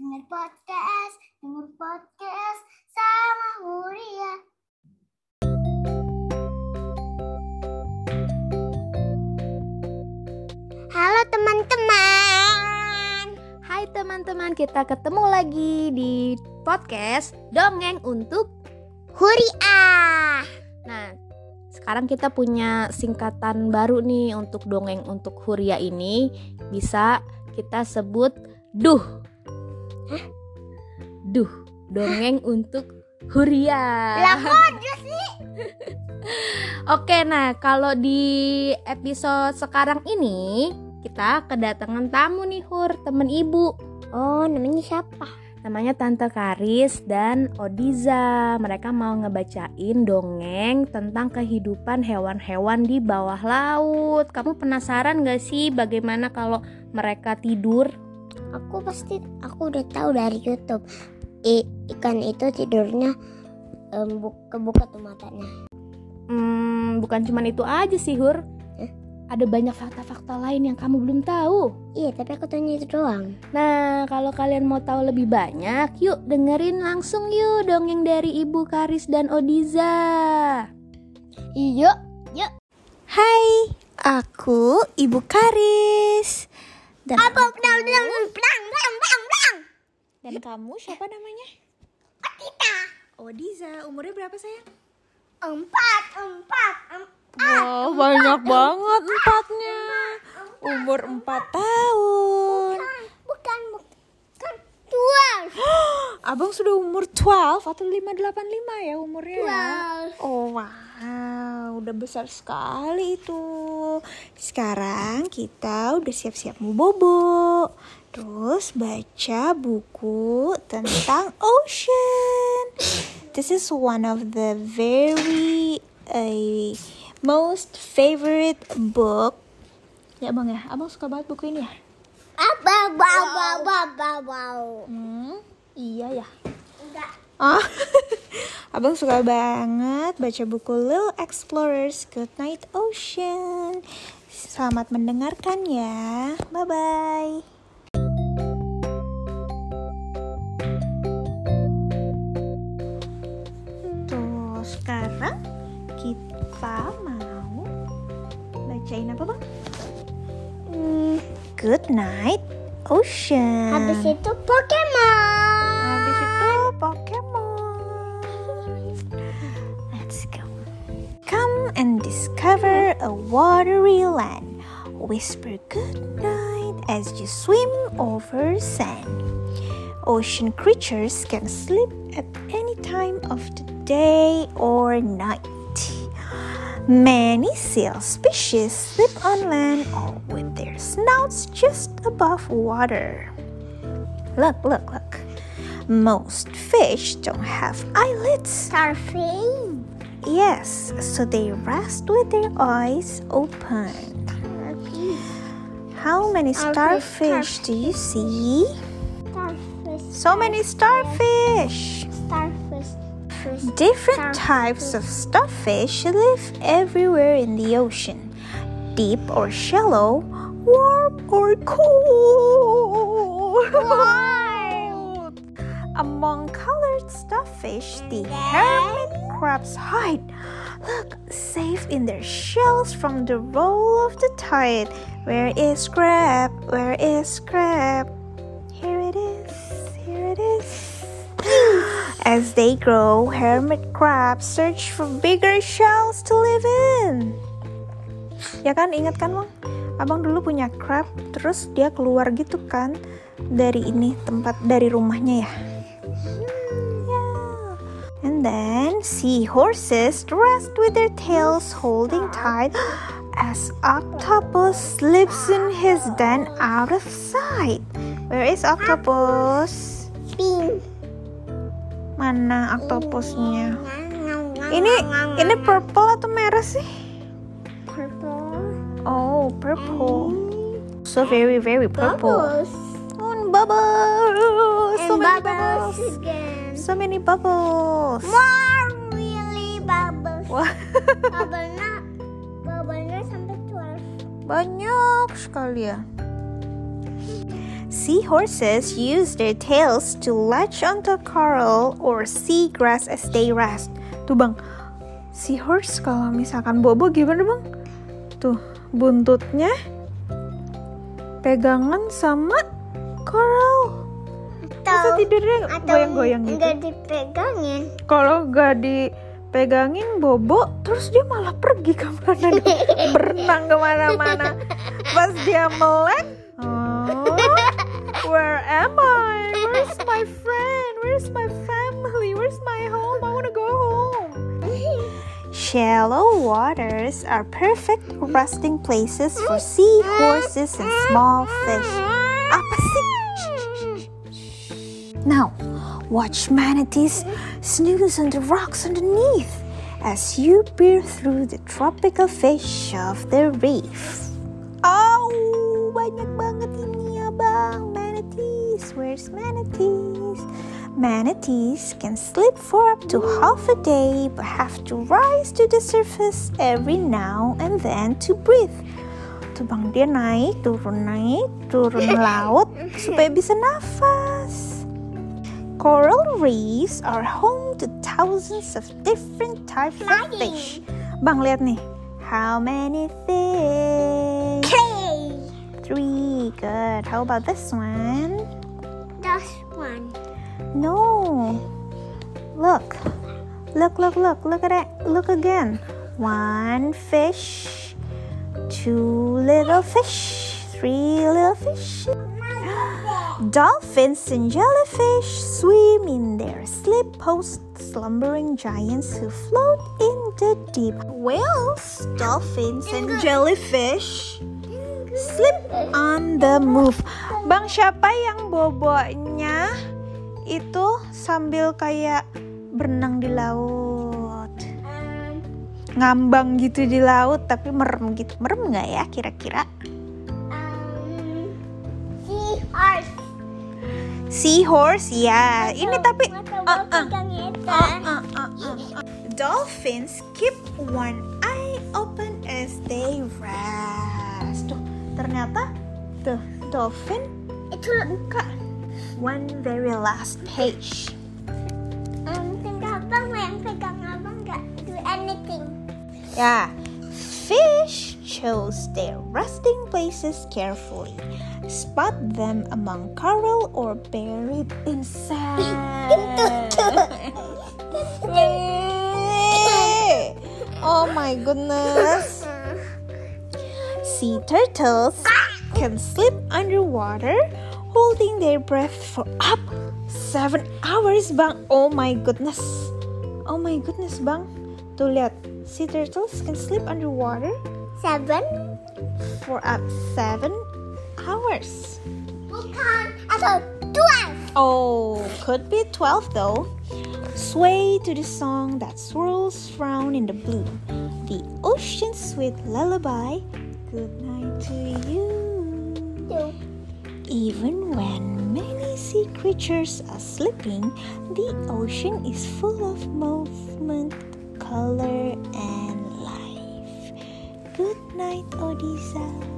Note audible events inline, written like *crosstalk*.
Dengar podcast, dengar podcast sama Huria. Halo teman-teman. Hai teman-teman, kita ketemu lagi di podcast Dongeng untuk Huria. Nah, sekarang kita punya singkatan baru nih untuk dongeng untuk Huria ini bisa kita sebut duh. Duh, dongeng *laughs* untuk Huria. Lah kok *laughs* sih? Oke, nah kalau di episode sekarang ini kita kedatangan tamu nih Hur, temen ibu. Oh, namanya siapa? Namanya Tante Karis dan Odiza. Mereka mau ngebacain dongeng tentang kehidupan hewan-hewan di bawah laut. Kamu penasaran gak sih bagaimana kalau mereka tidur? Aku pasti aku udah tahu dari YouTube. I, ikan itu tidurnya em, buka-buka tuh matanya. Hmm, bukan cuman itu aja sih Hur. Eh? Ada banyak fakta-fakta lain yang kamu belum tahu. Iya, tapi aku tanya itu doang. Nah, kalau kalian mau tahu lebih banyak, yuk dengerin langsung yuk dongeng dari Ibu Karis dan Odiza. Iya. Hai, aku Ibu Karis. Dan, Abang blang blang blang blang blang blang. dan kamu siapa namanya? Kita Odiza. Umurnya berapa sayang? empat empat empat. Wow, banyak banget empatnya. Umur empat tahun. *gasps* Abang sudah umur 12 atau 585 ya umurnya ya? Twelve. Oh wow, udah besar sekali itu. Sekarang kita udah siap-siap mau bobo. Terus baca buku tentang ocean. This is one of the very uh, most favorite book. Ya bang ya, abang suka banget buku ini ya. Bau bau bau bau bau. Hmm, iya ya. Enggak. Oh, *laughs* abang suka banget baca buku Little Explorers Good Night Ocean. Selamat mendengarkan ya. Bye bye. Sekarang kita mau bacain apa bang? Hmm, Good Night Ocean. Habis itu Pokemon. Habis itu Pokemon. Let's go. Come and discover a watery land. Whisper good night as you swim over sand. Ocean creatures can sleep at any time of the day or night. Many seal species sleep on land or with their snouts just above water. Look, look, look. Most fish don't have eyelids. Starfish. Yes, so they rest with their eyes open. How many Starfish, do you see? Starfish. So many starfish. Starfish. Different types of starfish live everywhere in the ocean. Deep or shallow, warm or cold. *laughs* Among colored starfish, the hermit crabs hide. Look, safe in their shells from the roll of the tide. Where is crab? Where is crab? As they grow, hermit crabs search for bigger shells to live in. Ya kan, ingat kan, Bang? Abang dulu punya crab, terus dia keluar gitu kan dari ini tempat dari rumahnya ya. Yeah. And then seahorses rest with their tails holding tight as octopus slips in his den out of sight. Where is octopus? Pink. Mana octopusnya? Ini ini purple atau merah sih? Purple. Oh, purple. So very very purple. Bubbles. Oh, and bubbles. So many bubbles bubbles. again. So many bubbles. More really bubbles. Wah, *laughs* Bubble-nya bubble-nya sampai 12. banyak sekali ya. Seahorses use their tails to latch onto coral or seagrass as they rest. Tuh bang, seahorse kalau misalkan bobo gimana bang? Tuh, buntutnya pegangan sama coral. Masa Atau tidurnya atau goyang-goyang gitu? nggak dipegangin. Kalau gak dipegangin bobo, terus dia malah pergi ke mana? *laughs* Berenang ke mana-mana. Pas dia melek, am I? Where's my friend? Where's my family? Where's my home? I wanna go home. Shallow waters are perfect resting places for seahorses and small fish. Now, watch manatees snooze on the rocks underneath as you peer through the tropical fish of the reef. Oh, banyak banget ini bang, manatees. Where's manatees? Manatees can sleep for up to half a day but have to rise to the surface every now and then to breathe. Tuh bang, dia naik, turun naik, turun *laughs* laut supaya bisa nafas. Coral reefs are home to thousands of different types of fish. Bang, lihat nih. How many fish? Three. Good. How about this one? This one. No. Look. Look, look, look. Look at it. Look again. One fish. Two little fish. Three little fish. *gasps* Dolphins and jellyfish swim in their sleep post slumbering giants who float in the deep. Whales, dolphins, and jellyfish sleep on the move. Bang, siapa yang bobonya itu sambil kayak berenang di laut? Ngambang gitu di laut tapi merem gitu. Merem nggak ya kira-kira? Seahorse. Seahorse ya. Ini tapi itu. Uh, uh, uh, uh, uh. Dolphins keep one eye open as they rest. Ternyata tuh dolphin Itu buka one very last page. um, abang yang pegang abang nggak do anything. Yeah. Fish chose their resting places carefully. Spot them among coral or buried in sand. *laughs* *laughs* oh my goodness. Sea turtles can sleep underwater holding their breath for up seven hours, Bang. Oh my goodness. Oh my goodness, Bang. Tuh lihat, sea turtles can sleep underwater Seven? for up seven hours. Bukan. Atau twelve. Oh, could be 12 though. Sway to the song that swirls round in the blue. The ocean's sweet lullaby. Good night to you. Even when many sea creatures are sleeping, the ocean is full of movement, color, and life. Good night, Odisa.